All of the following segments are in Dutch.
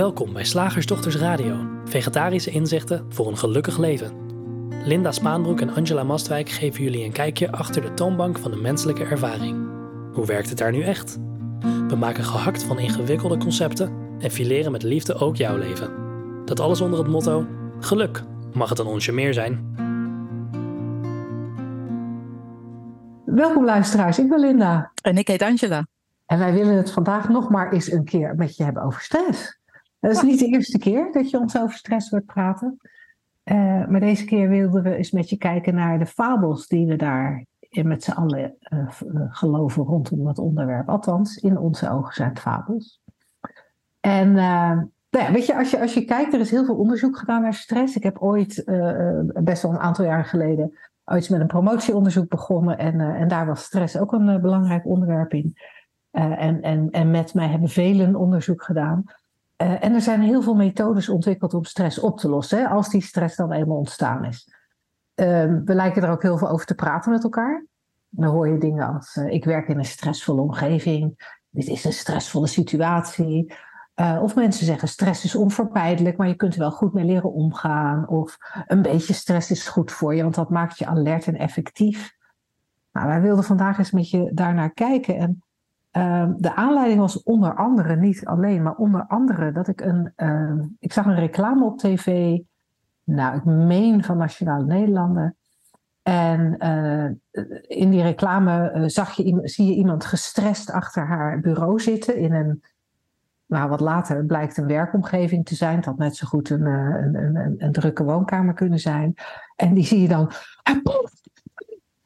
Welkom bij Slagersdochters Radio, vegetarische inzichten voor een gelukkig leven. Linda Spaanbroek en Angela Mastwijk geven jullie een kijkje achter de toonbank van de menselijke ervaring. Hoe werkt het daar nu echt? We maken gehakt van ingewikkelde concepten en fileren met liefde ook jouw leven. Dat alles onder het motto: geluk. Mag het een onsje meer zijn? Welkom luisteraars, ik ben Linda. En ik heet Angela. En wij willen het vandaag nog maar eens een keer met je hebben over stress. Dat is niet de eerste keer dat je ons over stress hoort praten. Uh, maar deze keer wilden we eens met je kijken naar de fabels die we daar met z'n allen uh, geloven rondom dat onderwerp. Althans, in onze ogen zijn het fabels. En nou ja, weet je als, je, als je kijkt, er is heel veel onderzoek gedaan naar stress. Ik heb ooit, best wel een aantal jaar geleden, ooit met een promotieonderzoek begonnen. En, en daar was stress ook een belangrijk onderwerp in. en, en, en met mij hebben velen onderzoek gedaan. Uh, en er zijn heel veel methodes ontwikkeld om stress op te lossen, hè, als die stress dan eenmaal ontstaan is. Uh, we lijken er ook heel veel over te praten met elkaar. Dan hoor je dingen als: uh, ik werk in een stressvolle omgeving, dit is een stressvolle situatie. Uh, of mensen zeggen: stress is onvermijdelijk, maar je kunt er wel goed mee leren omgaan. Of een beetje stress is goed voor je, want dat maakt je alert en effectief. Nou, wij wilden vandaag eens met je daarnaar kijken. En Uh, de aanleiding was onder andere, niet alleen, maar onder andere dat ik een. Uh, ik zag een reclame op tv. Nou, ik meen van Nationale Nederlanden. En uh, in die reclame zag je, zie je iemand gestrest achter haar bureau zitten in een. Nou, wat later blijkt een werkomgeving te zijn. Het had net zo goed een, een, een, een drukke woonkamer kunnen zijn. En die zie je dan.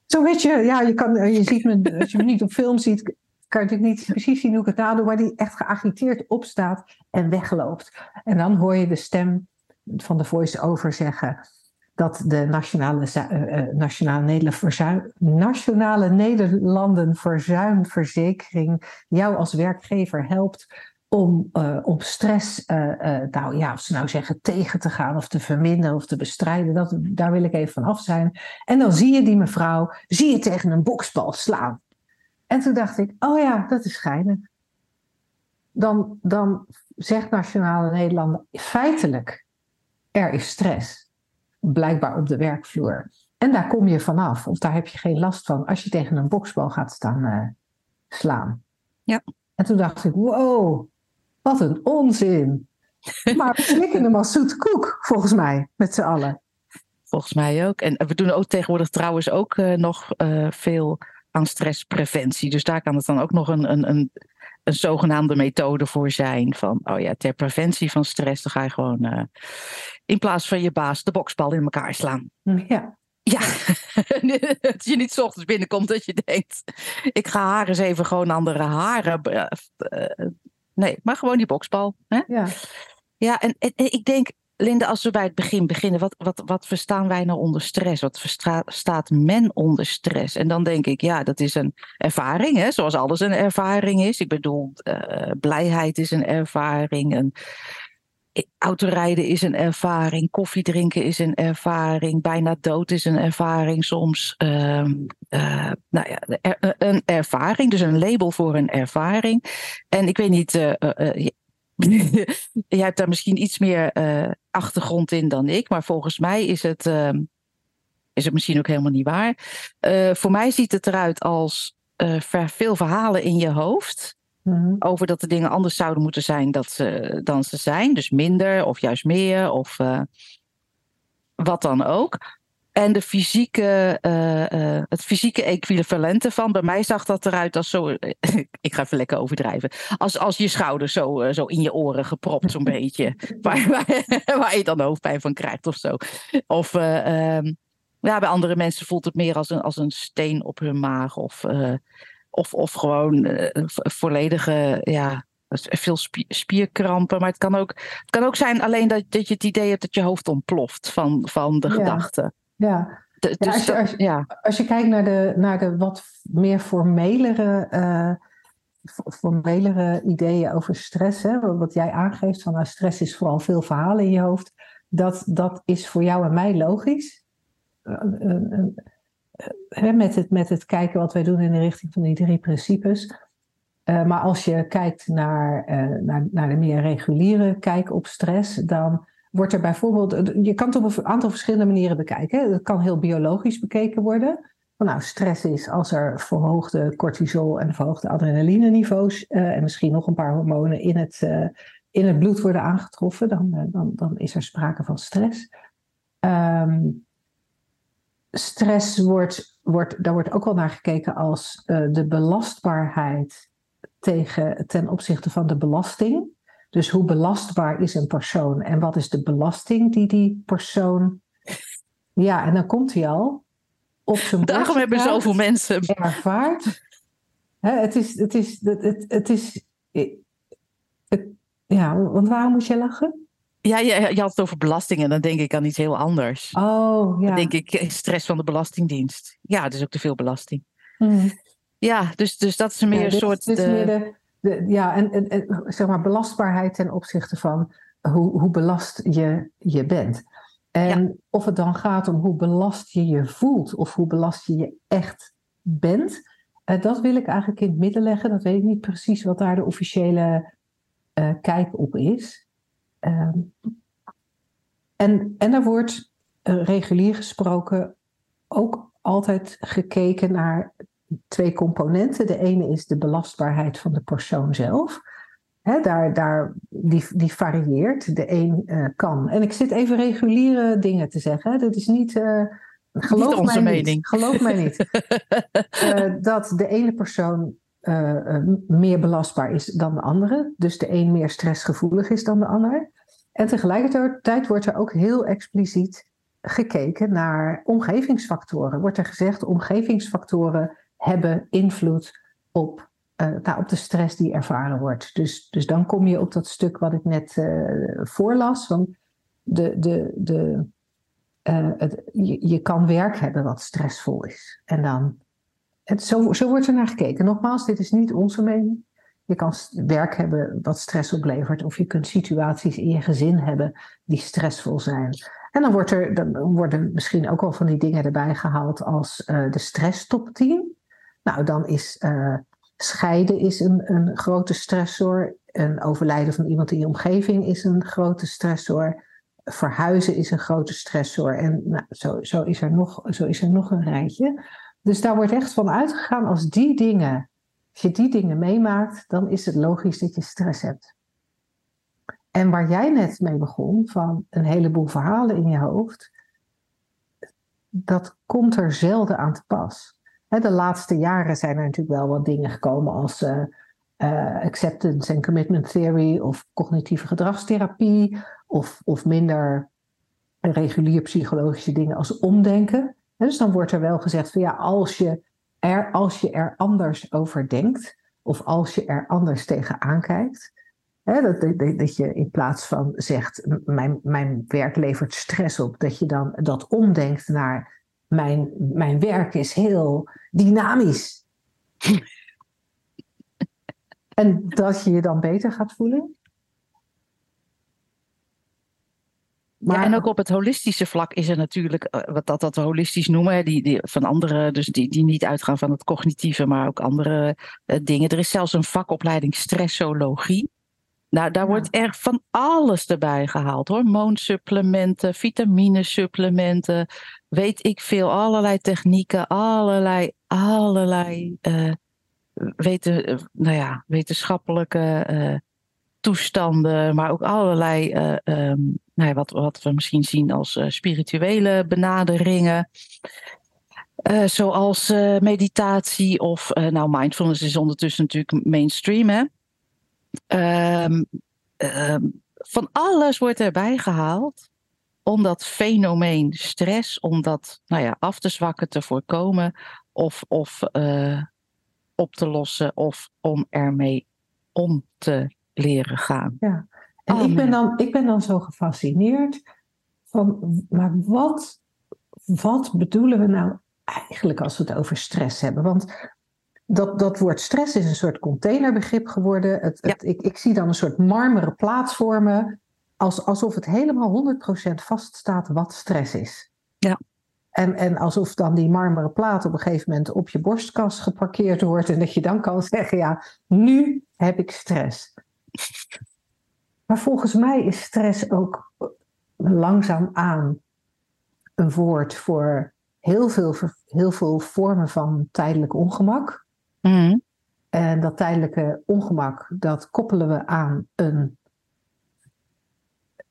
Zo weet je, ja, je, kan, je ziet me, als je me niet op film ziet, kan natuurlijk niet precies zien hoe ik het nadoe, maar die echt geagiteerd opstaat en wegloopt. En dan hoor je de stem van de voice-over zeggen dat de Nationale, uh, Nationale, Nederland Nationale Nederlandenverzuimverzekering jou als werkgever helpt om, uh, stress, nou ja, of ze nou zeggen tegen te gaan of te verminderen of te bestrijden. Dat, daar wil ik even van af zijn. En dan zie je die mevrouw, zie je tegen een boksbal slaan. En toen dacht ik, oh ja, dat is geinig. Dan, dan zegt Nationale Nederlanden feitelijk, er is stress. Blijkbaar op de werkvloer. En daar kom je vanaf, of daar heb je geen last van als je tegen een boksbal gaat staan uh, slaan. Ja. En toen dacht ik, wow, wat een onzin. Maar we slikken hem als zoete koek, volgens mij, met z'n allen. Volgens mij ook. En we doen ook tegenwoordig trouwens ook uh, nog uh, veel aan stresspreventie. Dus daar kan het dan ook nog een, een, een, een zogenaamde methode voor zijn. Van, oh ja, ter preventie van stress, dan ga je gewoon uh, in plaats van je baas de boksbal in elkaar slaan. Ja. Ja, dat je niet ochtends binnenkomt dat je denkt, ik ga haar eens even gewoon andere haren. Uh, nee, maar gewoon die boksbal. Hè? Ja, ja en, en, en ik denk, Linda, als we bij het begin beginnen, wat, wat, wat verstaan wij nou onder stress? Wat verstaat men onder stress? En dan denk ik, ja, dat is een ervaring, hè? zoals alles een ervaring is. Ik bedoel, uh, blijheid is een ervaring, een autorijden is een ervaring, koffie drinken is een ervaring, bijna dood is een ervaring soms. Uh, uh, nou ja, een ervaring, dus een label voor een ervaring. En ik weet niet, uh, Jij hebt daar misschien iets meer uh, achtergrond in dan ik, maar volgens mij is het, uh, is het misschien ook helemaal niet waar. Uh, voor mij ziet het eruit als veel verhalen in je hoofd. Mm-hmm. Over dat de dingen anders zouden moeten zijn dat ze, dan ze zijn. Dus minder of juist meer of wat dan ook. En de fysieke, uh, uh, het fysieke equivalent ervan. Bij mij zag dat eruit als zo. ik ga even lekker overdrijven. Als, als je schouders zo, uh, zo in je oren gepropt, zo'n beetje. Waar, waar, waar, je dan hoofdpijn van krijgt of zo. Of um, ja, bij andere mensen voelt het meer als een, als een steen op hun maag. Of, of, of gewoon volledige. Ja, veel spierkrampen. Maar het kan ook, het kan ook zijn alleen dat, dat je het idee hebt dat je hoofd ontploft van, van de ja. gedachten. Ja. Dus ja, als, je, als, ja. als je kijkt naar de, naar de wat meer formelere, uh, formelere ideeën over stress, hè, wat jij aangeeft, van nou, stress is vooral veel verhalen in je hoofd, dat, dat is voor jou en mij logisch. Uh, uh, met, het, met het kijken wat wij doen in de richting van die drie principes. Eh, maar als je kijkt naar, naar, naar de meer reguliere kijk op stress, dan wordt er bijvoorbeeld, je kan het op een aantal verschillende manieren bekijken. Het kan heel biologisch bekeken worden. Nou, stress is als er verhoogde cortisol en verhoogde adrenaline-niveaus uh, en misschien nog een paar hormonen in het, in het bloed worden aangetroffen, dan, dan, dan is er sprake van stress. Um, stress wordt, wordt, daar wordt ook wel naar gekeken als de belastbaarheid tegen, ten opzichte van de belasting. Dus hoe belastbaar is een persoon en wat is de belasting die die persoon. Ja, en dan komt hij al. Op zijn Daarom hebben zoveel mensen. Ervaart. het is. Het is, het, het, het is het, ja, want waarom moet je lachen? Ja, je, je had het over belastingen. Dan denk ik aan iets heel anders. Oh, ja. Dan denk ik eh, stress van de Belastingdienst. Ja, dus ook te veel belasting. Hmm. Ja, dus, dus dat is meer ja, een soort. Dit is meer de, de, ja, en, en, en, zeg maar belastbaarheid ten opzichte van hoe, hoe belast je, je bent. En ja. of het dan gaat om hoe belast je je voelt of hoe belast je je echt bent, uh, dat wil ik eigenlijk in het midden leggen. Dat weet ik niet precies wat daar de officiële uh, kijk op is. Uh, en, en er wordt uh, regulier gesproken ook altijd gekeken naar twee componenten. De ene is de belastbaarheid van de persoon zelf. He, daar, daar, die, die varieert. De een uh, kan. En ik zit even reguliere dingen te zeggen. Dat is niet. Uh, geloof niet onze mij mening. Niet, geloof mij niet. uh, dat de ene persoon meer belastbaar is dan de andere. Dus de een meer stressgevoelig is dan de ander. En tegelijkertijd wordt er ook heel expliciet gekeken naar omgevingsfactoren. Wordt er gezegd, omgevingsfactoren hebben invloed op, uh, op de stress die ervaren wordt. Dus, dus dan kom je op dat stuk wat ik net uh, voorlas. Van de, de, de, uh, het, je, je, kan werk hebben wat stressvol is. En dan, het, zo, zo wordt er naar gekeken. Nogmaals, dit is niet onze mening. Je kan werk hebben wat stress oplevert, of je kunt situaties in je gezin hebben die stressvol zijn. En dan, wordt er, dan worden misschien ook wel van die dingen erbij gehaald als de stress top 10. Nou, dan is uh, scheiden is een, een grote stressor. Een overlijden van iemand in je omgeving is een grote stressor. Verhuizen is een grote stressor. En nou, zo, zo, is er nog, zo is er nog een rijtje. Dus daar wordt echt van uitgegaan als die dingen, als je die dingen meemaakt, dan is het logisch dat je stress hebt. En waar jij net mee begon, van een heleboel verhalen in je hoofd, dat komt er zelden aan te pas. De laatste jaren zijn er natuurlijk wel wat dingen gekomen als uh, uh, acceptance en commitment theory of cognitieve gedragstherapie of, of minder regulier psychologische dingen als omdenken. Dus dan wordt er wel gezegd van ja, als je er, als je er anders over denkt of als je er anders tegenaan kijkt, dat, dat, dat, je in plaats van zegt, mijn, mijn werk levert stress op, dat je dan dat omdenkt naar mijn, mijn werk is heel dynamisch. en dat je je dan beter gaat voelen. Maar, ja, en ook op het holistische vlak is er natuurlijk, wat dat, dat holistisch noemen, die, die, van andere, dus die, die niet uitgaan van het cognitieve, maar ook andere uh, dingen. Er is zelfs een vakopleiding stressologie. Nou, daar ja. wordt echt van alles erbij gehaald. Hormoonsupplementen, vitaminesupplementen, weet ik veel. Allerlei technieken, allerlei, allerlei uh, weten, nou ja, wetenschappelijke uh, toestanden. Maar ook allerlei, uh, nou ja, wat, wat we misschien zien als spirituele benaderingen. zoals meditatie of, nou mindfulness is ondertussen natuurlijk mainstream hè. Um, um, van alles wordt erbij gehaald om dat fenomeen stress, om dat nou ja, af te zwakken, te voorkomen of, of uh, op te lossen of om ermee om te leren gaan. Ja. En oh, ik, ben dan, ik ben dan zo gefascineerd van, maar wat, wat bedoelen we nou eigenlijk als we het over stress hebben? Want dat, dat woord stress is een soort containerbegrip geworden. Het, het, ik, ik zie dan een soort marmeren plaat vormen, als, alsof het helemaal 100% vaststaat wat stress is. Ja. En, en alsof dan die marmeren plaat op een gegeven moment op je borstkast geparkeerd wordt. En dat je dan kan zeggen, ja, nu heb ik stress. Maar volgens mij is stress ook langzaam aan een woord voor heel veel, heel veel vormen van tijdelijk ongemak. Mm. En dat tijdelijke ongemak, dat koppelen we aan een,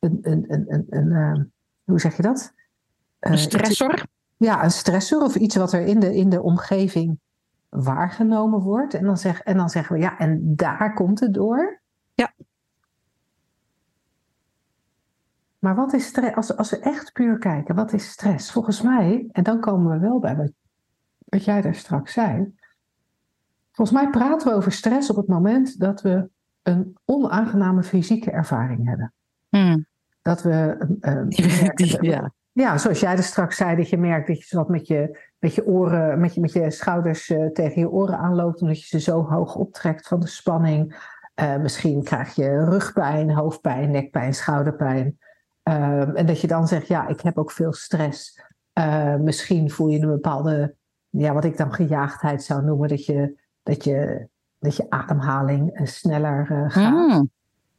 een, een, een, een, een uh, hoe zeg je dat? Een stressor? ja, een stressor of iets wat er in de, in de omgeving waargenomen wordt. En dan, zeg, en dan zeggen we, ja, en daar komt het door. Ja. Maar wat is stress? Als, als we echt puur kijken, wat is stress? Volgens mij, en dan komen we wel bij wat, wat jij daar straks zei. Volgens mij praten we over stress op het moment dat we een onaangename fysieke ervaring hebben. Hmm. Dat we. Uh, die, ja. ja, zoals jij er straks zei, dat je merkt dat je wat met je, met je oren, met je, met je schouders uh, tegen je oren aanloopt, omdat je ze zo hoog optrekt van de spanning. Uh, misschien krijg je rugpijn, hoofdpijn, nekpijn, schouderpijn. Ehm, en dat je dan zegt, ja, ik heb ook veel stress. misschien voel je een bepaalde, ja, wat ik dan gejaagdheid zou noemen, dat je dat je, dat je ademhaling sneller gaat. Mm.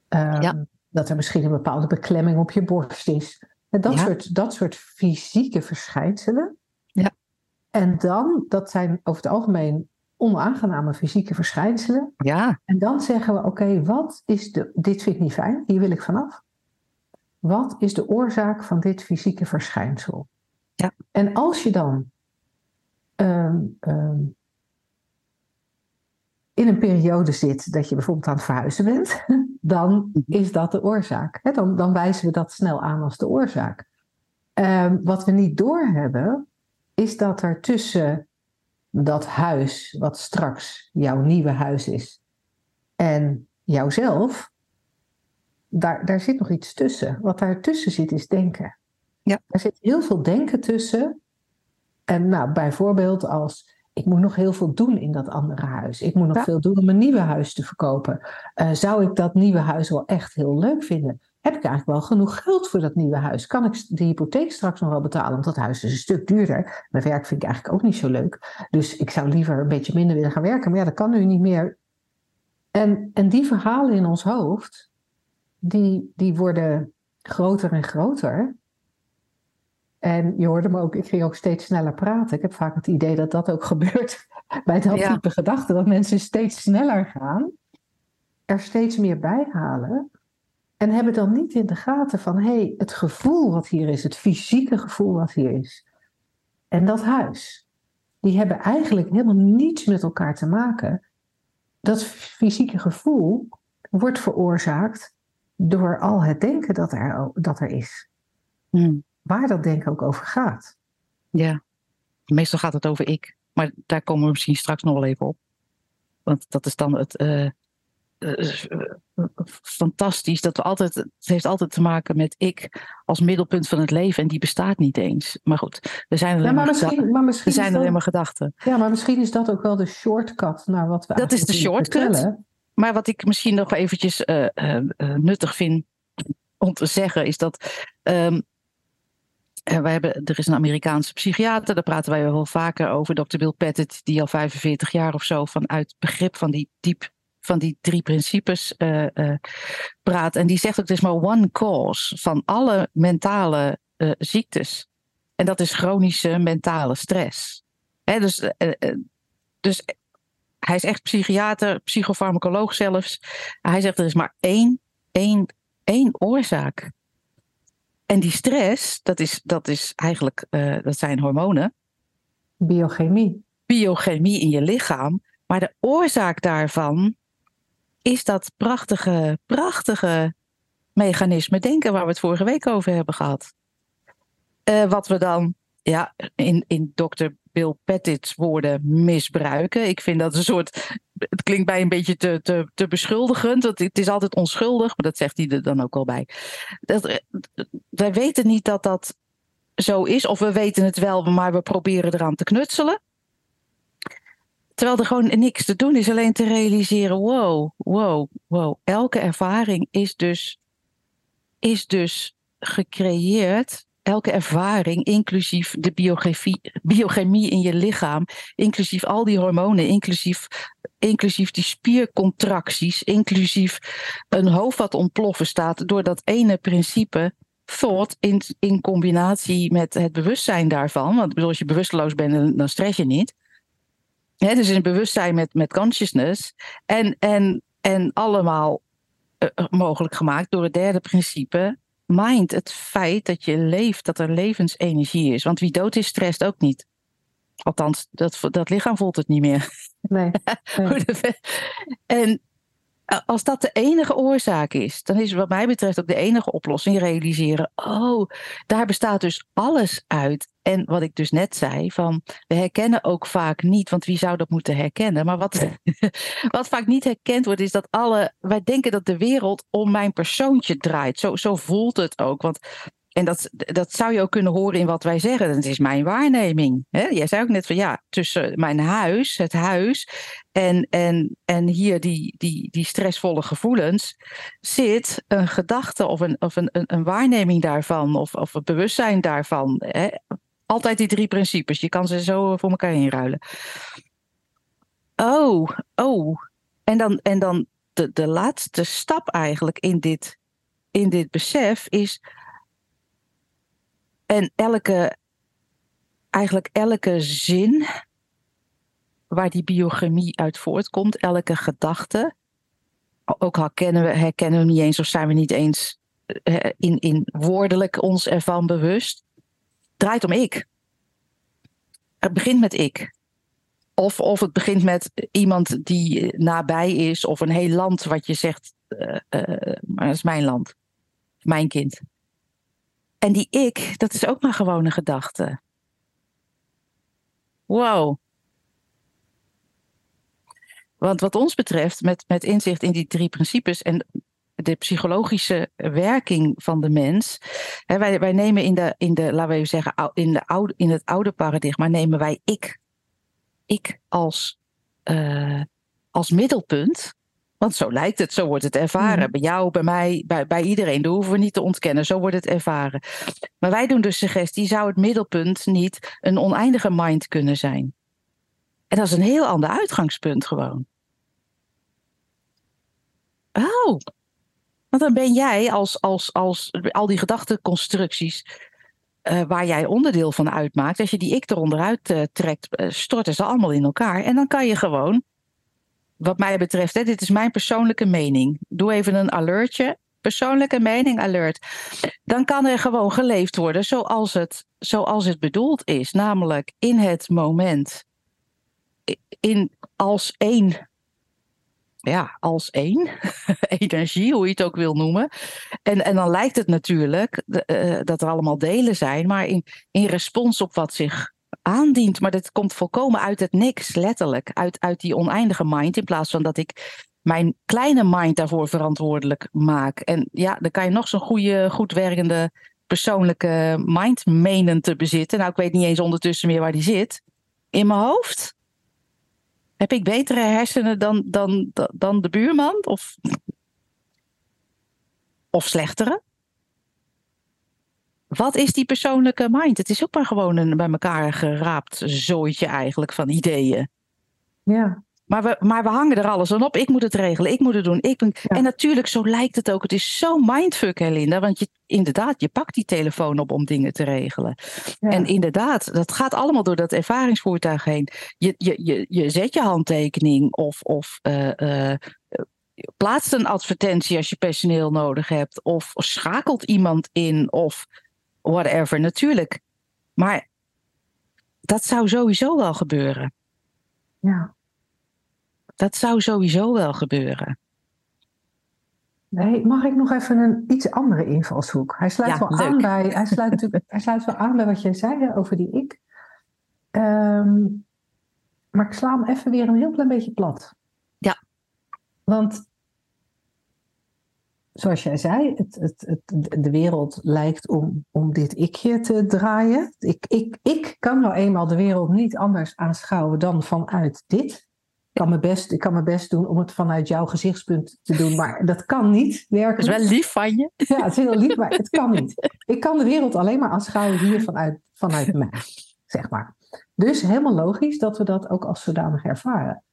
Um, Ja. Dat er misschien een bepaalde beklemming op je borst is. En dat, Ja. soort, dat soort fysieke verschijnselen. Ja. En dan, dat zijn over het algemeen onaangename fysieke verschijnselen. ja. En dan zeggen we, oké, wat is de, dit vind ik niet fijn, hier wil ik vanaf. Wat is de oorzaak van dit fysieke verschijnsel? Ja. En als je dan ehm, ehm, in een periode zit dat je bijvoorbeeld aan het verhuizen bent, dan is dat de oorzaak. Hè, Dan, dan wijzen we dat snel aan als de oorzaak. Ehm, wat we niet doorhebben, is dat er tussen dat huis, wat straks jouw nieuwe huis is, en jouzelf, daar, daar zit nog iets tussen. Wat daartussen zit, is denken. Ja. Er zit heel veel denken tussen. En nou, bijvoorbeeld als ik moet nog heel veel doen in dat andere huis. Ik moet nog Ja. veel doen om een nieuwe huis te verkopen. Eh, zou ik dat nieuwe huis wel echt heel leuk vinden? Heb ik eigenlijk wel genoeg geld voor dat nieuwe huis? Kan ik de hypotheek straks nog wel betalen? Want dat huis is een stuk duurder. Mijn werk vind ik eigenlijk ook niet zo leuk. Dus ik zou liever een beetje minder willen gaan werken. Maar ja, dat kan nu niet meer. En, en die verhalen in ons hoofd, die, die worden groter en groter. En je hoorde me ook, ik ging ook steeds sneller praten. Ik heb vaak het idee dat dat ook gebeurt bij dat Ja. type gedachten. Dat mensen steeds sneller gaan, er steeds meer bij halen. En hebben dan niet in de gaten van, hé, hey, het gevoel wat hier is, het fysieke gevoel wat hier is. En dat huis, die hebben eigenlijk helemaal niets met elkaar te maken. Dat fysieke gevoel wordt veroorzaakt door al het denken dat er, dat er is. Hmm. Waar dat denken ook over gaat. Ja, meestal gaat het over ik. Maar daar komen we misschien straks nog wel even op. Want dat is dan het eh, eh, eh, fantastisch. Dat we altijd, het heeft altijd te maken met ik als middelpunt van het leven. En die bestaat niet eens. Maar goed, er zijn Ja, alleen, maar maar, geda- misschien, maar misschien er zijn dat, alleen maar gedachten. ja, maar misschien is dat ook wel de shortcut naar wat we Dat is de shortcut. vertellen. Maar wat ik misschien nog eventjes nuttig vind om te zeggen, is dat. ehm, eh, wij hebben, er is een Amerikaanse psychiater, daar praten wij wel vaker over, Dr. Bill Pettit, die al 45 jaar of zo vanuit begrip van die diep van die drie principes eh, eh, praat. En die zegt ook, er is maar one cause van alle mentale ziektes. En dat is chronische mentale stress. Hè, dus, dus hij is echt psychiater, psychofarmacoloog zelfs. Hij zegt er is maar één, één, één oorzaak. En die stress, dat is, dat is eigenlijk, eh, dat zijn hormonen, Biochemie. biochemie in je lichaam. Maar de oorzaak daarvan is dat prachtige, prachtige mechanisme denken waar we het vorige week over hebben gehad. Eh, wat we dan ja, in, in Dr. Bill Pettit's woorden misbruiken. Ik vind dat een soort. Het klinkt bij een beetje te, te, te beschuldigend. Want het is altijd onschuldig, maar dat zegt hij er dan ook al bij. Dat, eh, wij weten niet dat dat zo is, of we weten het wel, maar we proberen eraan te knutselen. Terwijl er gewoon niks te doen is, alleen te realiseren: wow, wow, wow. Elke ervaring is dus, is dus gecreëerd elke ervaring, inclusief de biochemie, in je lichaam, inclusief al die hormonen, inclusief, inclusief die spiercontracties, inclusief een hoofd wat ontploffen staat door dat ene principe thought in, in combinatie met het bewustzijn daarvan. Want als je bewusteloos bent, dan stress je niet. He, dus een bewustzijn met, met consciousness. En, en, en allemaal uh, mogelijk gemaakt door het derde principe. Mind, het feit dat je leeft, dat er levensenergie is. Want wie dood is, stresst ook niet. Althans, dat, dat lichaam voelt het niet meer. Nee. nee. en als dat de enige oorzaak is, dan is wat mij betreft ook de enige oplossing realiseren. Oh, daar bestaat dus alles uit. En wat ik dus net zei, van we herkennen ook vaak niet, want wie zou dat moeten herkennen? Maar wat, wat vaak niet herkend wordt, is dat alle. Wij denken dat de wereld om mijn persoontje draait. Zo, zo voelt het ook. Want en dat, dat zou je ook kunnen horen in wat wij zeggen. Het is mijn waarneming. Hè? Jij zei ook net van ja, tussen mijn huis, het huis, en, en, en hier die, die, die stressvolle gevoelens, zit een gedachte of een, of een, een, een waarneming daarvan, of, of het bewustzijn daarvan. Hè? Altijd die drie principes. Je kan ze zo voor elkaar inruilen. Oh, oh. En dan, en dan de, de laatste stap eigenlijk in dit, in dit besef is en elke, eigenlijk elke zin waar die biochemie uit voortkomt, elke gedachte, ook al we, herkennen we hem niet eens of zijn we niet eens eh, in, in woordelijk ons ervan bewust, draait om ik. Het begint met ik. Of, of het begint met iemand die nabij is, of een heel land wat je zegt, uh, maar dat is mijn land, mijn kind. En die ik, dat is ook maar gewoon een gedachte. Wow. Want wat ons betreft, met, met inzicht in die drie principes en de psychologische werking van de mens. Hè, wij, wij nemen in de, in de, laten we zeggen, in, de oude, in het oude paradigma nemen wij ik. Ik als, uh, als middelpunt. Want zo lijkt het, zo wordt het ervaren. Mm. Bij jou, bij mij, bij, bij iedereen. Dat hoeven we niet te ontkennen. Zo wordt het ervaren. Maar wij doen de suggestie: zou het middelpunt niet een oneindige mind kunnen zijn? En dat is een heel ander uitgangspunt gewoon. Oh, want dan ben jij als, als, als al die gedachteconstructies uh, waar jij onderdeel van uitmaakt, als je die ik eronder uit uh, trekt, uh, storten ze allemaal in elkaar. En dan kan je gewoon wat mij betreft, hè, dit is mijn persoonlijke mening. Doe even een alertje. Persoonlijke mening alert. Dan kan er gewoon geleefd worden zoals het, zoals het bedoeld is. Namelijk in het moment. In, als één. Ja, als één. Energie, hoe je het ook wil noemen. En, en dan lijkt het natuurlijk uh, dat er allemaal delen zijn. Maar in, in respons op wat zich aandient. Maar dat komt volkomen uit het niks, letterlijk. Uit, uit die oneindige mind. In plaats van dat ik mijn kleine mind daarvoor verantwoordelijk maak. En ja, dan kan je nog zo'n goede, goed werkende persoonlijke mind menen te bezitten. Nou, ik weet niet eens ondertussen meer waar die zit. In mijn hoofd? Heb ik betere hersenen dan, dan, dan de buurman? Of, of slechtere? Wat is die persoonlijke mind? Het is ook maar gewoon een bij elkaar geraapt zooitje eigenlijk van ideeën. Ja. Maar we, maar we hangen er alles aan op. Ik moet het regelen, ik moet het doen. Ik ben... En natuurlijk, zo lijkt het ook. Het is zo mindfuck, Linda. Want je, inderdaad, je pakt die telefoon op om dingen te regelen. Ja. En inderdaad, dat gaat allemaal door dat ervaringsvoertuig heen. Je, je, je, je zet je handtekening of, of uh, uh, plaatst een advertentie als je personeel nodig hebt. Of schakelt iemand in. Of whatever, natuurlijk. Maar dat zou sowieso wel gebeuren. Ja. Dat zou sowieso wel gebeuren. Nee, mag ik nog even een iets andere invalshoek? Hij sluit, ja, wel, aan bij, hij sluit, natuurlijk, hij sluit wel aan bij wat jij zei over die ik. Um, maar ik sla hem even weer een heel klein beetje plat. Ja. Want zoals jij zei, het, het, het, de wereld lijkt om, om dit ikje te draaien. Ik, ik, ik kan nou eenmaal de wereld niet anders aanschouwen dan vanuit dit. Ik kan, mijn best, ik kan mijn best doen om het vanuit jouw gezichtspunt te doen, maar dat kan niet werken. Dat is wel lief van je. Ja, het is heel lief, maar het kan niet. Ik kan de wereld alleen maar aanschouwen hier vanuit, vanuit mij, zeg maar. Dus helemaal logisch dat we dat ook als zodanig ervaren.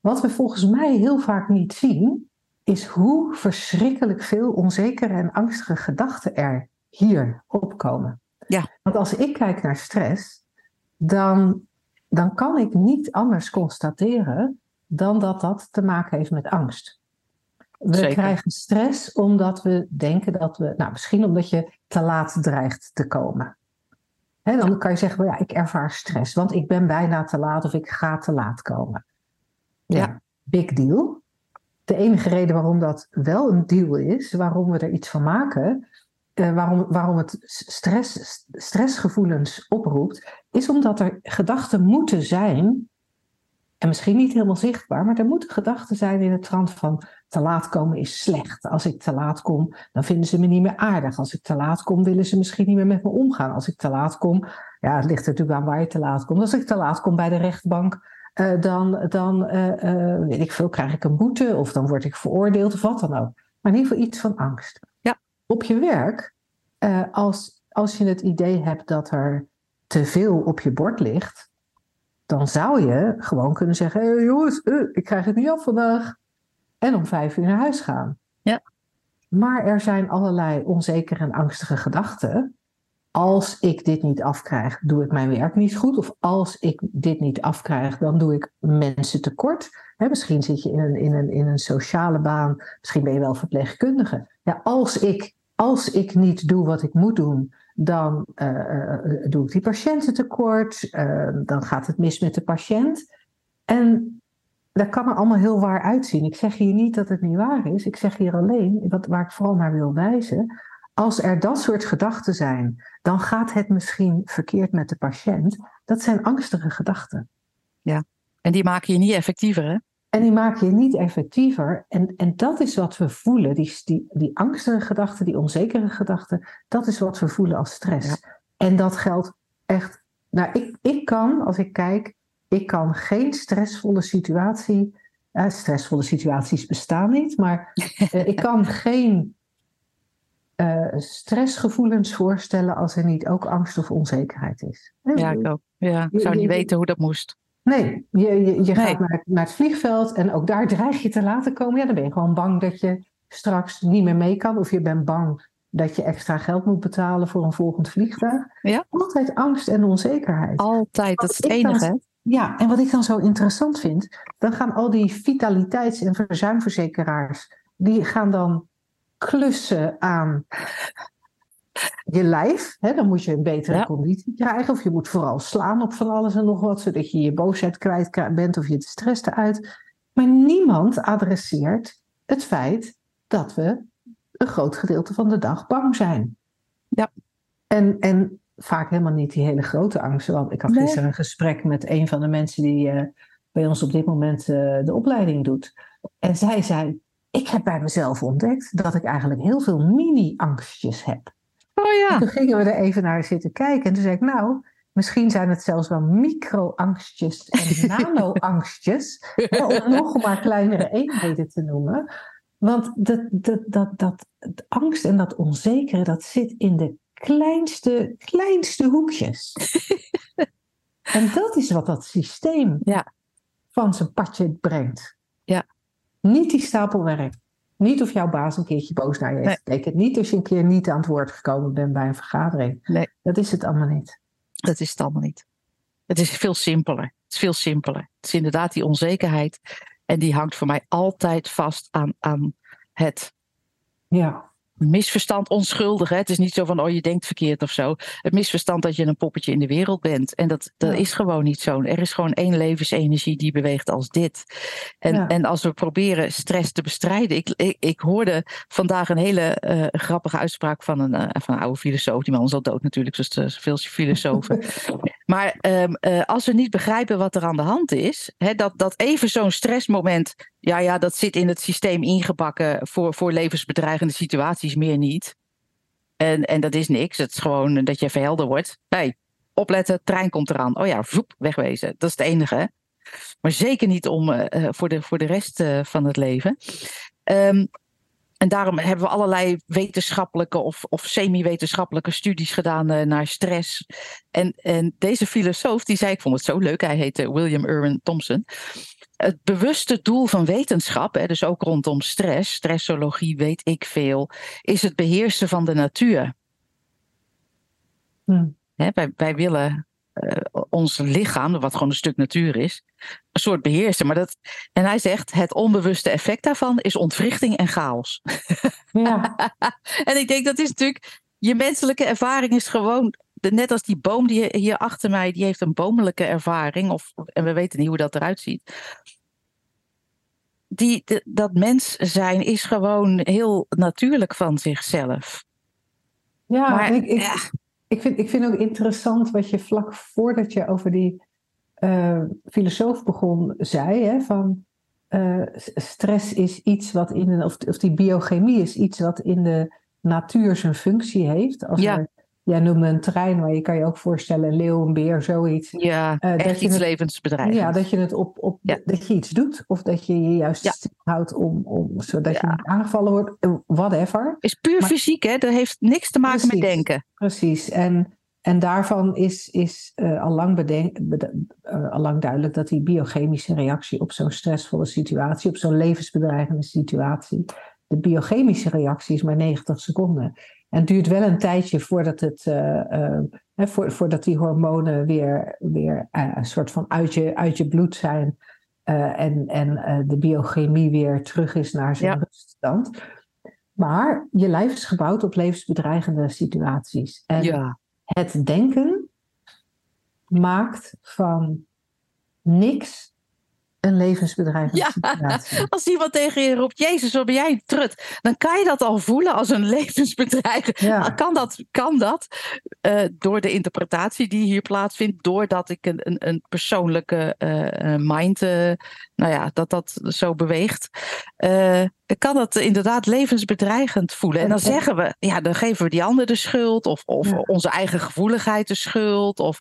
Wat we volgens mij heel vaak niet zien, is hoe verschrikkelijk veel onzekere en angstige gedachten er hier opkomen. Ja. Want als ik kijk naar stress, dan, dan kan ik niet anders constateren dan dat dat te maken heeft met angst. We Zeker. krijgen stress omdat we denken dat we, nou misschien omdat je te laat dreigt te komen. Hè, dan kan je zeggen, well, ja, ik ervaar stress, want ik ben bijna te laat of ik ga te laat komen. Ja, Ja. big deal. De enige reden waarom dat wel een deal is, waarom we er iets van maken, eh, waarom, waarom het stress, stressgevoelens oproept, is omdat er gedachten moeten zijn, en misschien niet helemaal zichtbaar, maar er moeten gedachten zijn in het trant van te laat komen is slecht. Als ik te laat kom, dan vinden ze me niet meer aardig. Als ik te laat kom, willen ze misschien niet meer met me omgaan. Als ik te laat kom, ja, het ligt natuurlijk aan waar je te laat komt. Als ik te laat kom bij de rechtbank, eh, dan, dan eh, eh, weet ik veel, krijg ik een boete of dan word ik veroordeeld of wat dan ook. Maar in ieder geval iets van angst. Ja. Op je werk, als, als je het idee hebt dat er te veel op je bord ligt, dan zou je gewoon kunnen zeggen: hey, jongens, ik krijg het niet af vandaag. En om vijf uur naar huis gaan. Ja. Maar er zijn allerlei onzekere en angstige gedachten. Als ik dit niet afkrijg, doe ik mijn werk niet goed. Of als ik dit niet afkrijg, dan doe ik mensen tekort. Misschien zit je in een, in, een, in een sociale baan. Misschien ben je wel verpleegkundige. Ja, als, ik, als ik niet doe wat ik moet doen, dan eh, eh, doe ik die patiënten tekort. eh, dan gaat het mis met de patiënt. En dat kan er allemaal heel waar uitzien. Ik zeg hier niet dat het niet waar is. Ik zeg hier alleen, wat, waar ik vooral naar wil wijzen. Als er dat soort gedachten zijn, dan gaat het misschien verkeerd met de patiënt. Dat zijn angstige gedachten. En die maken je niet effectiever, hè? En die maken je niet effectiever. En, en dat is wat we voelen. Die, die, die angstige gedachten, die onzekere gedachten. Dat is wat we voelen als stress. En dat geldt echt. Nou, ik, ik kan, als ik kijk, ik kan geen stressvolle situatie. eh, stressvolle situaties bestaan niet, maar eh, ik kan geen eh, stressgevoelens voorstellen als er niet ook angst of onzekerheid is. Ja, ik ook. Ja, ik zou Je- niet je- weten hoe dat moest. Nee, je, je, je Nee. gaat naar, naar het vliegveld en ook daar dreig je te laten komen. Ja, dan ben je gewoon bang dat je straks niet meer mee kan. Of je bent bang dat je extra geld moet betalen voor een volgend vliegtuig. Ja. Altijd angst en onzekerheid. Altijd, dat is het enige? Ja, en wat ik dan zo interessant vind, dan gaan al die vitaliteits- en verzuimverzekeraars, die gaan dan klussen aan je lijf. Hè, dan moet je een betere Ja. conditie krijgen. Of je moet vooral slaan op van alles en nog wat, zodat je je boosheid kwijt bent of je de stress eruit. Maar niemand adresseert het feit dat we een groot gedeelte van de dag bang zijn. Ja. En, en vaak helemaal niet die hele grote angsten. Want ik had Nee. gisteren een gesprek met een van de mensen die eh, bij ons op dit moment eh, de opleiding doet. En zij zei: Ik heb bij mezelf ontdekt dat ik eigenlijk heel veel mini-angstjes heb. Oh ja. Toen gingen we er even naar zitten kijken. En toen zei ik: Nou, misschien zijn het zelfs wel micro-angstjes en nano-angstjes. om nog maar kleinere eenheden te noemen. Want dat, dat, dat, dat, angst en dat onzekere, dat zit in de kleinste, kleinste hoekjes. en dat is wat dat systeem Ja. van zijn padje brengt. Ja. Niet die stapel werk. Niet of jouw baas een keertje boos naar je heeft Nee. gekeken. Niet als je een keer niet aan het woord gekomen bent bij een vergadering. Nee. Dat is het allemaal niet. Dat is het allemaal niet. Het is veel simpeler. Het is veel simpeler. Het is inderdaad die onzekerheid. En die hangt voor mij altijd vast aan, aan het Ja. Misverstand onschuldig. Hè? Het is niet zo van, oh je denkt verkeerd of zo. Het misverstand dat je een poppetje in de wereld bent. En dat, dat Ja. is gewoon niet zo. Er is gewoon één levensenergie die beweegt als dit. En, Ja. en als we proberen stress te bestrijden. Ik, ik, ik hoorde vandaag een hele eh, grappige uitspraak van een, eh, van een oude filosoof. Die man is al dood natuurlijk, zoals de- zoveel filosofen. Maar ehm, eh, als we niet begrijpen wat er aan de hand is, hè, dat, dat even zo'n stressmoment, ja, ja, dat zit in het systeem ingebakken voor, voor levensbedreigende situaties, meer niet. En, en dat is niks, het is gewoon dat je even helder wordt. hey, opletten, trein komt eraan. Oh ja, voep, wegwezen. Dat is het enige. Maar zeker niet om, voor, de, voor de rest van het leven. Um, en daarom hebben we allerlei wetenschappelijke of, of semi-wetenschappelijke studies gedaan uh, naar stress. En, en deze filosoof die zei, ik vond het zo leuk, hij heette William Irwin Thompson. Het bewuste doel van wetenschap, hè, dus ook rondom stress, stressologie weet ik veel, is het beheersen van de natuur. Hmm. Hè, wij, wij willen uh, ons lichaam, wat gewoon een stuk natuur is, een soort beheersen. Maar dat, en hij zegt, het onbewuste effect daarvan is ontwrichting en chaos. Ja. en ik denk, dat is natuurlijk, je menselijke ervaring is gewoon, net als die boom die hier achter mij, die heeft een boomelijke ervaring, of, en we weten niet hoe dat eruit ziet. Die, dat mens zijn is gewoon heel natuurlijk van zichzelf. Ja, maar, ik, ik, ja. Ik vind, ik vind ook interessant wat je vlak voordat je over die uh, filosoof begon zei, hè, van uh, stress is iets wat in een, of, of die biochemie is iets wat in de natuur zijn functie heeft. Als ja. er Jij noemde een trein, maar je kan je ook voorstellen, een leeuw, een beer, zoiets. Ja, uh, echt iets levensbedrijf. Ja, dat je het op, op dat je iets doet. Of dat je je juist ja. houdt om, om, zodat je niet aangevallen wordt. Eh, whatever. Is puur fysiek, hè? Dat heeft niks te maken met denken. Precies. En, en daarvan is, is uh, al, lang bedenk, uh, al lang duidelijk dat die biochemische reactie op zo'n stressvolle situatie, op zo'n levensbedreigende situatie, de biochemische reactie is maar 90 seconden. En het duurt wel een tijdje voordat, het, uh, voor, voordat die hormonen weer, weer een soort van uit je, uit je bloed zijn. en en de biochemie weer terug is naar zijn ja. ruststand. Maar je lijf is gebouwd op levensbedreigende situaties. En ja. Het denken maakt van niks een levensbedreigende ja, situatie. Als iemand tegen je roept, Jezus, wat ben jij een trut? Dan kan je dat al voelen als een levensbedreiging. Ja. Kan dat? Kan dat? Uh, door de interpretatie die hier plaatsvindt, doordat ik een, een, een persoonlijke uh, mind, uh, nou ja, dat dat zo beweegt. kan dat inderdaad levensbedreigend voelen. En dan zeggen we, ja, dan geven we die ander de schuld, of, of ja. onze eigen gevoeligheid de schuld. Of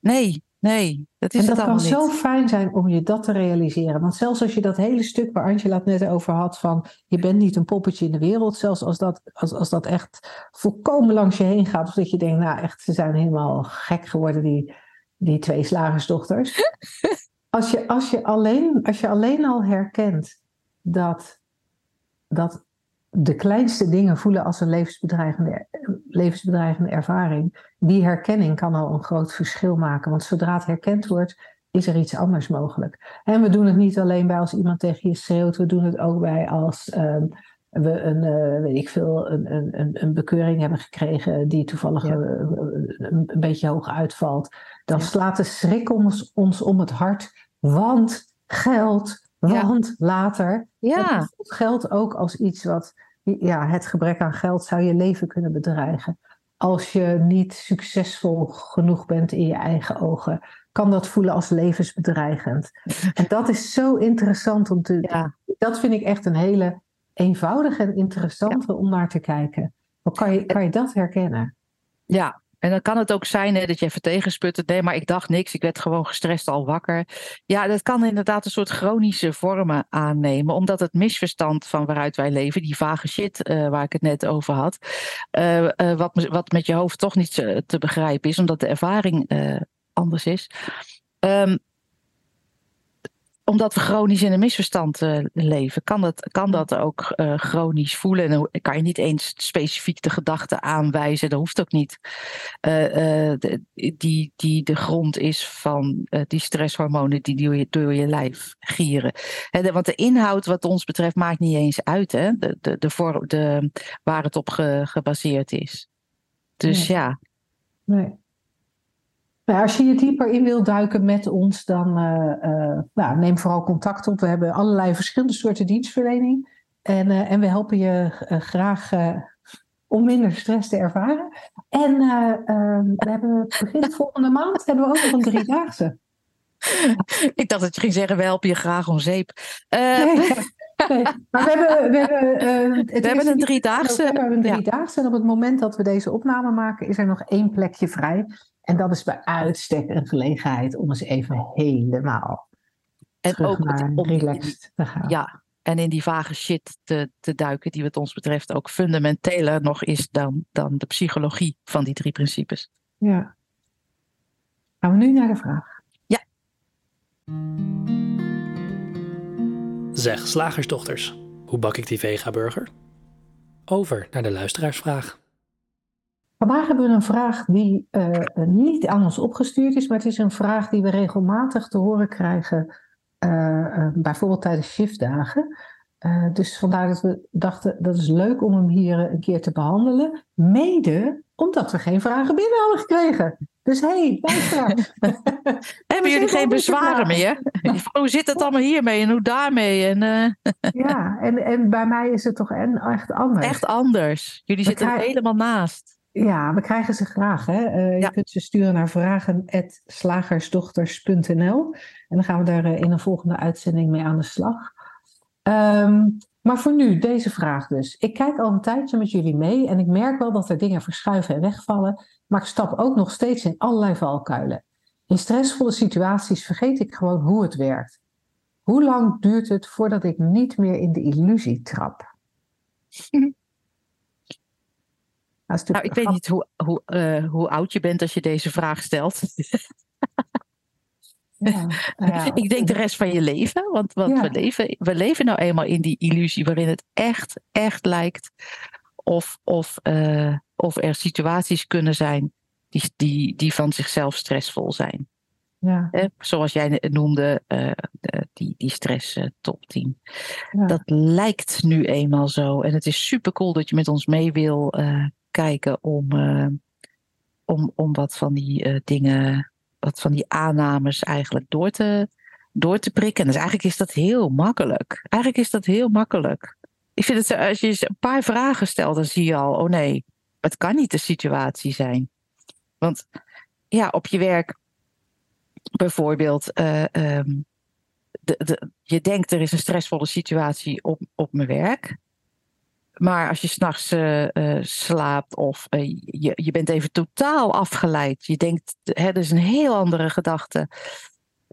nee, Nee, dat is en dat het kan zo fijn zijn om je dat te realiseren. Want zelfs als je dat hele stuk waar Angela het net over had van je bent niet een poppetje in de wereld, zelfs als dat, als, als dat echt volkomen langs je heen gaat, of dat je denkt, nou echt, ze zijn helemaal gek geworden, die, die twee slagersdochters. als, je, als, je alleen, als je alleen al herkent dat, dat de kleinste dingen voelen als een levensbedreigende, levensbedreigende ervaring, die herkenning kan al een groot verschil maken. Want zodra het herkend wordt, is er iets anders mogelijk. En we doen het niet alleen bij als iemand tegen je schreeuwt, we doen het ook bij als um, we een, uh, weet ik veel, een, een, een bekeuring hebben gekregen die toevallig ja. uh, een, een, beetje hoog uitvalt. Dan ja. slaat de schrik ons, ons om het hart, want geld, want ja. later. Ja. geld ook als iets wat, ja, het gebrek aan geld zou je leven kunnen bedreigen. Als je niet succesvol genoeg bent in je eigen ogen, kan dat voelen als levensbedreigend. En dat is zo interessant om te. Ja. Dat vind ik echt een hele eenvoudige en interessante ja. om naar te kijken. Kan je, kan je dat herkennen? Ja, en dan kan het ook zijn hè, dat je even. Nee, maar ik dacht niks. Ik werd gewoon gestrest al wakker. Ja, dat kan inderdaad een soort chronische vormen aannemen. Omdat het misverstand van waaruit wij leven, die vage shit uh, waar ik het net over had. Uh, uh, wat, wat met je hoofd toch niet te begrijpen is, omdat de ervaring anders is. Um, omdat we chronisch in een misverstand uh, leven, kan dat, kan dat ook uh, chronisch voelen. En dan kan je niet eens specifiek de gedachte aanwijzen, dat hoeft ook niet. Uh, de, die, die de grond is van die stresshormonen die door je, door je lijf gieren. He, want de inhoud, wat ons betreft, maakt niet eens uit hè? De, de, de vorm, de, waar het op ge, gebaseerd is. Dus nee. ja. Nee. Nou, als je je dieper in wilt duiken met ons, dan uh, uh, nou, neem vooral contact op. We hebben allerlei verschillende soorten dienstverlening. En, uh, en we helpen je graag om minder stress te ervaren. En we hebben begin volgende maand hebben we ook nog een driedaagse. Ik dacht dat je ging zeggen, we helpen je graag om zeep. Nee, nee, maar we hebben, we hebben, we hebben een driedaagse. We hebben een driedaagse. En op het moment dat we deze opname maken, is er nog één plekje vrij. En dat is bij uitstek een gelegenheid om eens even helemaal En terug ook naar om die- relaxed te gaan. Ja, en in die vage shit te, te duiken, die wat ons betreft ook fundamenteler nog is dan, dan de psychologie van die drie principes. Ja. Gaan we nu naar de vraag. Zeg, slagersdochters, hoe bak ik die vega-burger? Over naar de luisteraarsvraag. Vandaag hebben we een vraag die eh, niet aan ons opgestuurd is, maar het is een vraag die we regelmatig te horen krijgen, eh, eh, bijvoorbeeld tijdens shiftdagen. Dus vandaar dat we dachten, dat is leuk om hem hier een keer te behandelen. Mede omdat we geen vragen binnen hadden gekregen. Dus hé, hey, luisteraar. Hebben jullie geen bezwaren meer? hoe zit het allemaal hiermee en hoe daarmee? En, Ja, en, en bij mij is het toch en echt anders. echt anders. Jullie We zitten er helemaal naast. Ja, we krijgen ze graag. Hè? Eh, Ja. Je kunt ze sturen naar vragen.slagersdochters.nl en dan gaan we daar eh, in een volgende uitzending mee aan de slag. Ehm, maar voor nu, deze vraag dus. Ik kijk al een tijdje met jullie mee en ik merk wel dat er dingen verschuiven en wegvallen, maar ik stap ook nog steeds in allerlei valkuilen. In stressvolle situaties vergeet ik gewoon hoe het werkt. Hoe lang duurt het voordat ik niet meer in de illusie trap? Nou, ik weet niet hoe, hoe, eh, hoe oud je bent als je deze vraag stelt. Ja, nou ja, ik denk de rest van je leven. Want, want Ja. we, leven, we leven nou eenmaal in die illusie waarin het echt, echt lijkt of, of, eh, of er situaties kunnen zijn die, die, die van zichzelf stressvol zijn. ja, Hè? Zoals jij noemde, eh, de- die, die stress eh, top 10. ja. Dat lijkt nu eenmaal zo. En het is super cool dat je met ons mee wil eh, kijken om, eh, om, om wat van die eh, dingen, wat van die aannames eigenlijk door te, door te prikken. Dus eigenlijk is dat heel makkelijk. Eigenlijk is dat heel makkelijk. Ik vind het, als je een paar vragen stelt, dan zie je al, oh nee, het kan niet de situatie zijn. Want ja, op je werk bijvoorbeeld, eh, ehm, de, de, je denkt er is een stressvolle situatie op, op mijn werk. Maar als je s'nachts eh slaapt of eh, je, je bent even totaal afgeleid, je denkt, dat is een heel andere gedachte,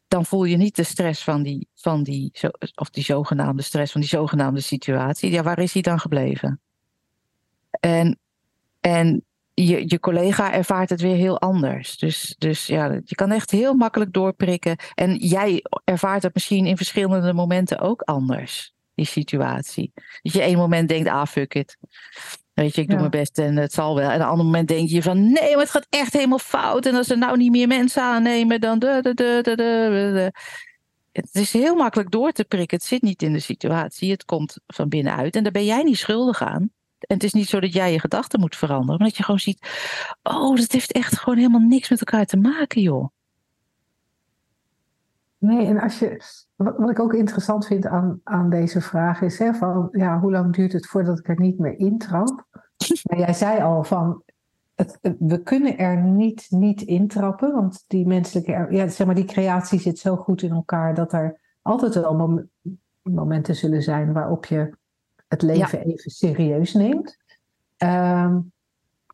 dan voel je niet de stress van die, van die, zo, of die zogenaamde stress van die zogenaamde situatie. Ja, waar is die dan gebleven? En, en je, je collega ervaart het weer heel anders. Dus, dus ja, je kan echt heel makkelijk doorprikken. En jij ervaart het misschien in verschillende momenten ook anders, die situatie. Dat je één moment denkt, ah fuck it. Weet je, ik doe Ja. mijn best en het zal wel. En een ander moment denk je van, nee, maar het gaat echt helemaal fout. En als er nou niet meer mensen aannemen, dan... De, de, de, de, de, de. Het is heel makkelijk door te prikken. Het zit niet in de situatie. Het komt van binnenuit. En daar ben jij niet schuldig aan. En het is niet zo dat jij je gedachten moet veranderen. Maar dat je gewoon ziet, oh, dat heeft echt gewoon helemaal niks met elkaar te maken, joh. Nee, en als je, wat, ik ook interessant vind aan, aan deze vraag is, hè, van, ja, hoe lang duurt het voordat ik er niet meer intrap? Maar jij zei al van, het, we kunnen er niet, niet intrappen, want die menselijke, ja, zeg maar, die creatie zit zo goed in elkaar dat er altijd wel mom- momenten zullen zijn waarop je het leven even serieus neemt. Ehm,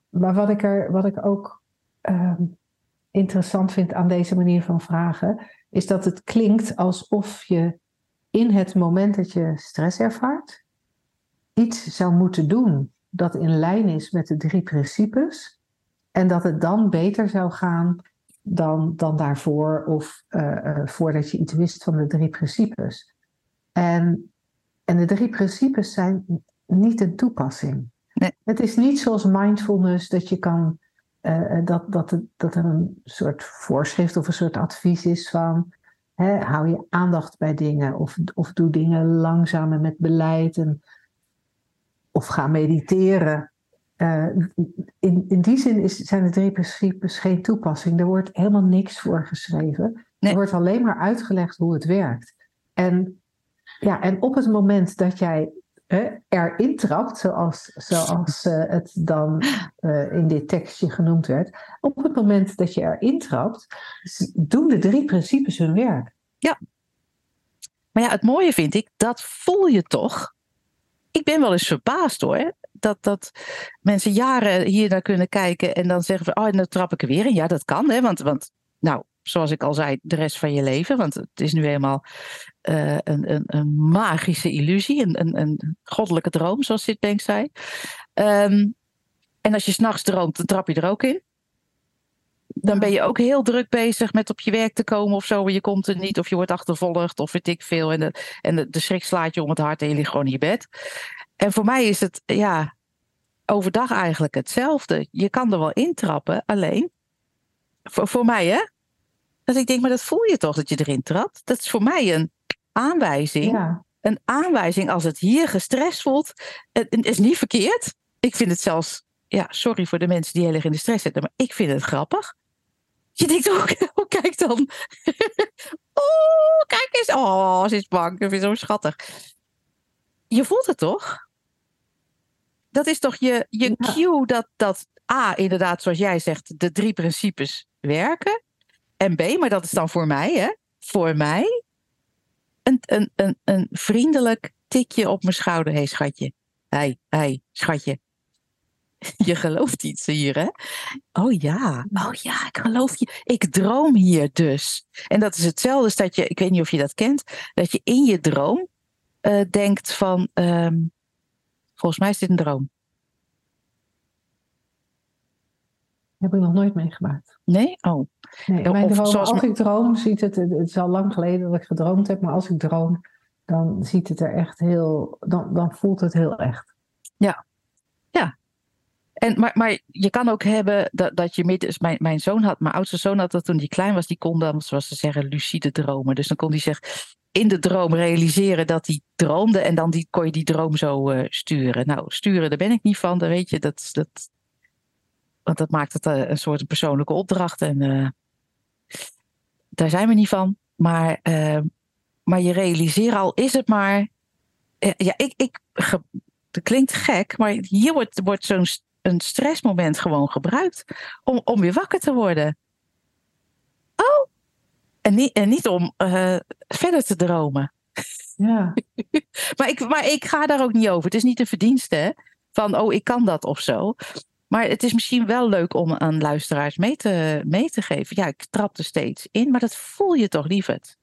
maar wat ik, er, wat ik ook ehm, interessant vind aan deze manier van vragen, is dat het klinkt alsof je in het moment dat je stress ervaart, iets zou moeten doen dat in lijn is met de drie principes. En dat het dan beter zou gaan dan, dan daarvoor of eh, eh, voordat je iets wist van de drie principes. En, en de drie principes zijn niet een toepassing. Nee. Het is niet zoals mindfulness dat je kan eh, dat, dat, dat er een soort voorschrift of een soort advies is van hè, hou je aandacht bij dingen of, of doe dingen langzamer met beleid en, of ga mediteren. Eh, in, in die zin is, zijn de drie principes geen toepassing. Er wordt helemaal niks voor geschreven. Nee. Er wordt alleen maar uitgelegd hoe het werkt. En, ja, en op het moment dat jij erin trapt, zoals, zoals eh, het dan eh, in dit tekstje genoemd werd. Op het moment dat je erin trapt, doen de drie principes hun werk. Maar ja, het mooie vind ik, dat voel je toch. Ik ben wel eens verbaasd hoor. Dat, dat mensen jaren hier naar kunnen kijken en dan zeggen van, oh, dan trap ik er weer in. Ja, dat kan hè, want, want nou, zoals ik al zei, de rest van je leven. Want het is nu eenmaal uh, een, een, een, magische illusie, een, een, een goddelijke droom, zoals Sid zei. Um, en als je s'nachts droomt, dan trap je er ook in. Dan ben je ook heel druk bezig met op je werk te komen of zo. En je komt er niet, of je wordt achtervolgd, of weet ik veel. En, de, en de, de schrik slaat je om het hart en je ligt gewoon in je bed. En voor mij is het, ja, overdag eigenlijk hetzelfde. Je kan er wel intrappen, alleen. Voor, voor mij, hè? Dat ik denk, maar dat voel je toch dat je erin trapt? Dat is voor mij een aanwijzing. Ja. Een aanwijzing als het hier gestrest voelt. Het is niet verkeerd. Ik vind het zelfs, ja, sorry voor de mensen die heel erg in de stress zitten, maar ik vind het grappig. Je denkt, oh, oh kijk dan. oh, kijk eens. Oh, ze is bang. Ik vind zo schattig. Je voelt het toch? Dat is toch je, je cue dat, dat A, inderdaad, zoals jij zegt, de drie principes werken. En B, maar dat is dan voor mij, hè? Voor mij. Een, een, een, een vriendelijk tikje op mijn schouder. Hé, schatje. Hé, hey, hey, schatje. Je gelooft iets hier, hè? Oh ja, oh ja, ik geloof je. Ik droom hier dus. En dat is hetzelfde als dat je, ik weet niet of je dat kent, dat je in je droom uh, denkt van, um, volgens mij is dit een droom. Heb ik nog nooit meegemaakt. Nee? Oh. Nee, mijn droom, zoals... als ik droom, ziet het, het is al lang geleden dat ik gedroomd heb, maar als ik droom, dan ziet het er echt heel, dan, dan voelt het heel echt. Ja, ja. En, maar, maar je kan ook hebben dat, dat je midden, dus mijn, mijn zoon had, mijn oudste zoon had dat toen hij klein was, die kon dan, zoals ze zeggen, lucide dromen. Dus dan kon hij zich in de droom realiseren dat hij droomde en dan die, kon je die droom zo uh, sturen. Nou, sturen, daar ben ik niet van, dan weet je, dat, dat, want dat maakt het uh, een soort persoonlijke opdracht en uh, daar zijn we niet van. Maar, maar je realiseert al, is het maar, ja, ik, ik, dat klinkt gek, maar hier wordt, wordt zo'n een stressmoment gewoon gebruikt om, om weer wakker te worden. Oh, en niet, en niet om verder te dromen. Ja. maar, ik, maar ik ga daar ook niet over. Het is niet een verdienste van, oh, ik kan dat of zo. Maar het is misschien wel leuk om aan luisteraars mee te, mee te geven. Ja, ik trap er steeds in, maar dat voel je toch, lieverd?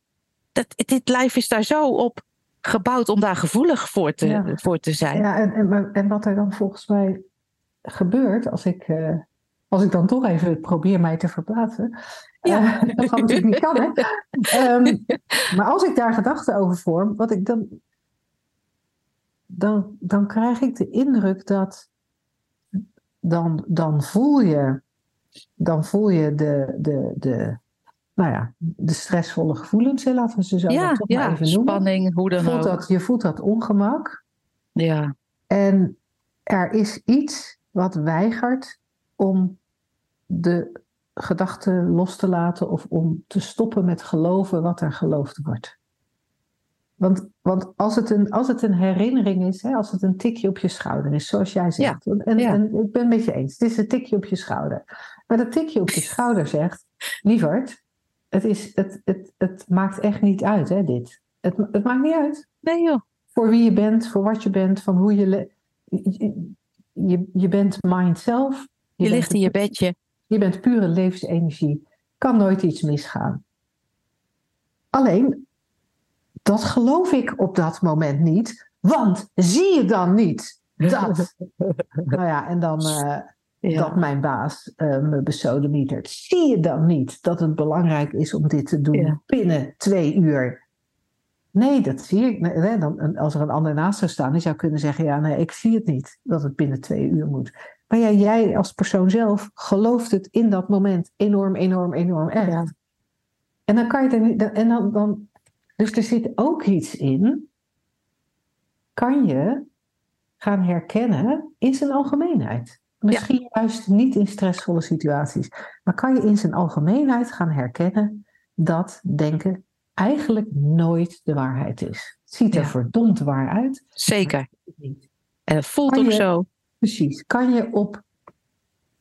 Dat, dit lijf is daar zo op gebouwd om daar gevoelig voor te, voor te zijn. Ja, en, en, en wat er dan volgens mij gebeurt als ik, uh, als ik dan toch even probeer mij te verplaatsen. Ja. Uh, dat gaat natuurlijk niet kan, hè? Um, maar als ik daar gedachten over vorm, wat ik dan, dan, dan krijg ik de indruk dat dan, dan voel je, dan voel je de, de, de, nou ja, de stressvolle gevoelens, laten we ze zo ja, toch ja, maar even noemen. spanning, hoe dan voelt ook. Dat, je voelt dat ongemak. Ja. En er is iets wat weigert om de gedachten los te laten of om te stoppen met geloven wat er geloofd wordt. Want, want als, het een, als het een herinnering is, hè, als het een tikje op je schouder is, zoals jij zegt, en, en, ik ben het met je eens, het is een tikje op je schouder. Maar dat tikje op je schouder zegt, lieverd, het, is, het, het, het maakt echt niet uit, hè, dit. Het, het maakt niet uit. Nee joh. Voor wie je bent, voor wat je bent, van hoe je je, je bent mind zelf. Je, je ligt in je bedje. Je bent pure levensenergie. Kan nooit iets misgaan. Alleen, dat geloof ik op dat moment niet. Want zie je dan niet dat. nou ja, en dan uh, ja. dat mijn baas uh, me besodemietert. Zie je dan niet dat het belangrijk is om dit te doen ja. binnen twee uur? Nee, dat zie ik. Nee, dan, als er een ander naast zou staan, die zou kunnen zeggen: Ja, nee, ik zie het niet dat het binnen twee uur moet. Maar ja, jij als persoon zelf gelooft het in dat moment enorm, enorm, enorm echt. Ja. En dan kan je er niet. En dan, dan, dus er zit ook iets in. Kan je gaan herkennen in zijn algemeenheid. Misschien ja. juist niet in stressvolle situaties. Maar kan je in zijn algemeenheid gaan herkennen dat denken eigenlijk nooit de waarheid is. Het ziet er ja. verdomd waar uit. Zeker. En het voelt kan ook je, zo. Precies. Kan je op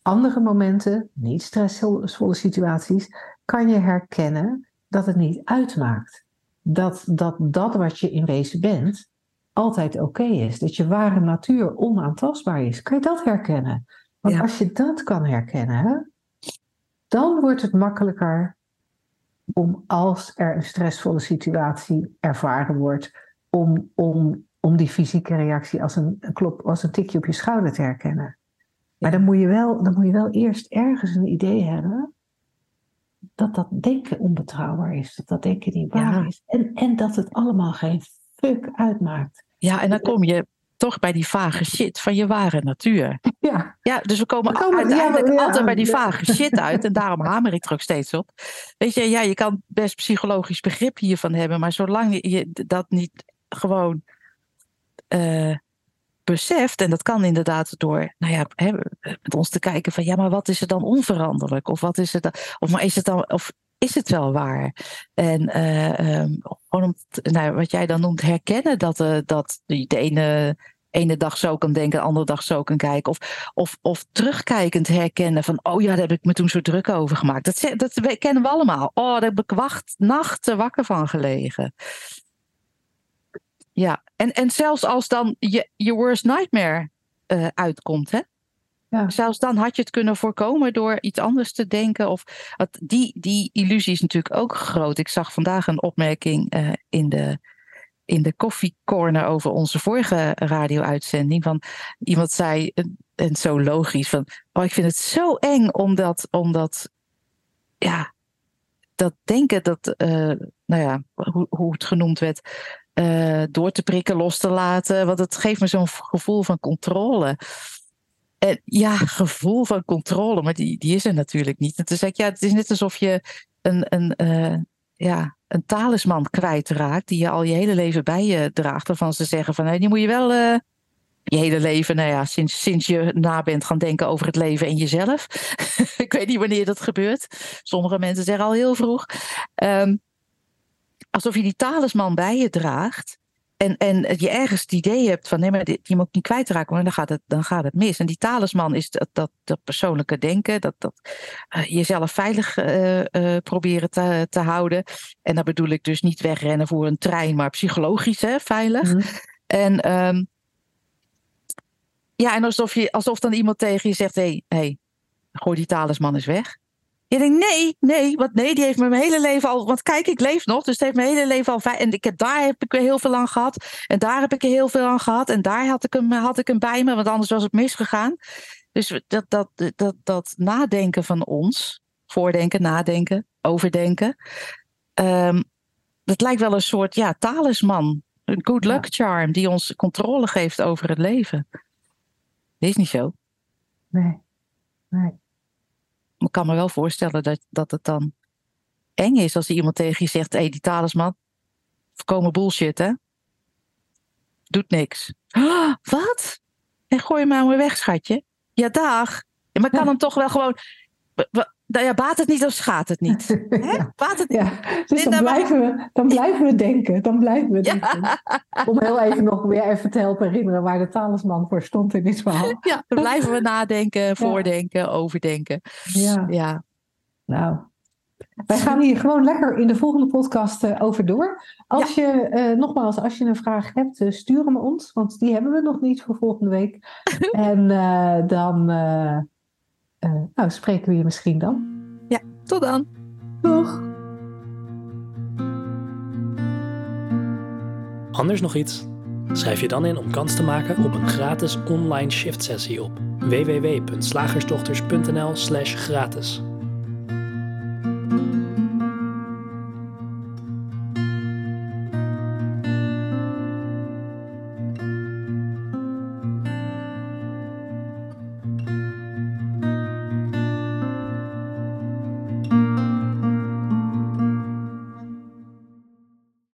andere momenten, niet stressvolle situaties, kan je herkennen dat het niet uitmaakt. Dat dat, dat wat je in wezen bent altijd oké okay is. Dat je ware natuur onaantastbaar is. Kan je dat herkennen? Want ja. als je dat kan herkennen, dan wordt het makkelijker om als er een stressvolle situatie ervaren wordt, om, om, om die fysieke reactie als een, een klop, als een tikje op je schouder te herkennen. Maar dan moet, je wel, dan moet je wel eerst ergens een idee hebben dat dat denken onbetrouwbaar is, dat dat denken niet waar Ja. is. En, en dat het allemaal geen fuck uitmaakt. Ja, en dan kom je toch bij die vage shit van je ware natuur. Ja, Ja, dus we komen, We komen- uiteindelijk ja, maar- ja, altijd bij die vage shit uit. En daarom hamer ik er ook steeds op. Weet je, ja, je kan best psychologisch begrip hiervan hebben. Maar zolang je- je dat niet gewoon eh, beseft. En dat kan inderdaad door, nou ja, hè, met ons te kijken van... Ja, maar wat is er dan onveranderlijk? Of wat is het dan... Of maar is het dan... Of, is het wel waar? En eh, ehm, nou, wat jij dan noemt herkennen dat, eh, dat de ene ene dag zo kan denken, de andere dag zo kan kijken. Of, of, of terugkijkend herkennen van, oh ja, daar heb ik me toen zo druk over gemaakt. Dat, dat kennen we allemaal. Oh, daar heb ik wacht, nachten wakker van gelegen. Ja, en, en zelfs als dan je, je worst nightmare eh, uitkomt, hè? Ja. Zelfs dan had je het kunnen voorkomen door iets anders te denken. Of, die, die illusie is natuurlijk ook groot. Ik zag vandaag een opmerking eh, in de in de koffiecorner over onze vorige radio-uitzending. Van iemand zei, en- en zo logisch, van oh, ik vind het zo eng omdat, omdat ja, dat denken dat, eh, nou ja, hoe, hoe het genoemd werd, eh, door te prikken, los te laten. Want het geeft me zo'n gevoel van controle. En ja, gevoel van controle, maar die, die is er natuurlijk niet. En ik, ja, het is net alsof je een, een, eh, ja, een talisman kwijtraakt die je al je hele leven bij je draagt. Waarvan ze zeggen van, hey, die moet je wel eh, je hele leven, nou ja, sinds, sinds je na bent gaan denken over het leven en jezelf. ik weet niet wanneer dat gebeurt. Sommige mensen zeggen al heel vroeg. Ehm, alsof je die talisman bij je draagt. En, en je ergens het idee hebt van nee, maar dit, je moet niet kwijtraken, want dan gaat het, dan gaat het mis. En die talisman is dat, dat, dat persoonlijke denken, dat, dat eh, jezelf veilig eh, eh, proberen te, te houden. En dan bedoel ik dus niet wegrennen voor een trein, maar psychologisch hè, veilig. Mhm. En ehm, ja, en alsof, je, alsof dan iemand tegen je zegt: hé, hey, hey, gooi die talisman eens weg. Je denkt, nee, nee, want nee, die heeft me mijn hele leven al. Want kijk, ik leef nog, dus het heeft mijn hele leven al. En ik heb, daar heb ik weer heel veel aan gehad. En daar heb ik er heel veel aan gehad. En daar had ik hem, had ik hem bij me, want anders was het misgegaan. Dus dat, dat, dat, dat nadenken van ons, voordenken, nadenken, overdenken. ehm, dat lijkt wel een soort ja, talisman. Een good luck charm die ons controle geeft over het leven. Is niet zo. Nee. nee. Kan me wel voorstellen dat, dat het dan eng is als iemand tegen je zegt: hé, hey, die talisman, voorkomen bullshit, hè? Doet niks. Ah, wat? En gooi hem maar weer weg, schatje. Ja, dag. Maar kan Ja. hem toch wel gewoon. Nou ja, baat het niet of schaadt het niet? Hè? Ja. Baat het niet? Ja, dus dan blijven, we, dan blijven we denken. Dan blijven we Ja. denken. Om heel even nog weer even te helpen herinneren waar de talisman voor stond in dit verhaal. Ja, dan blijven we nadenken, voordenken, overdenken. Ja, Ja, nou. Wij gaan hier gewoon lekker in de volgende podcast eh, over door. Als je, eh, nogmaals, als je een vraag hebt, eh, stuur hem ons. Want die hebben we nog niet voor volgende week. en dan eh, eh, nou, spreken we je misschien dan. tot dan. Doeg! Anders nog iets? Schrijf je dan in om kans te maken op een gratis online shift sessie op www.slagersdochters.nl/gratis.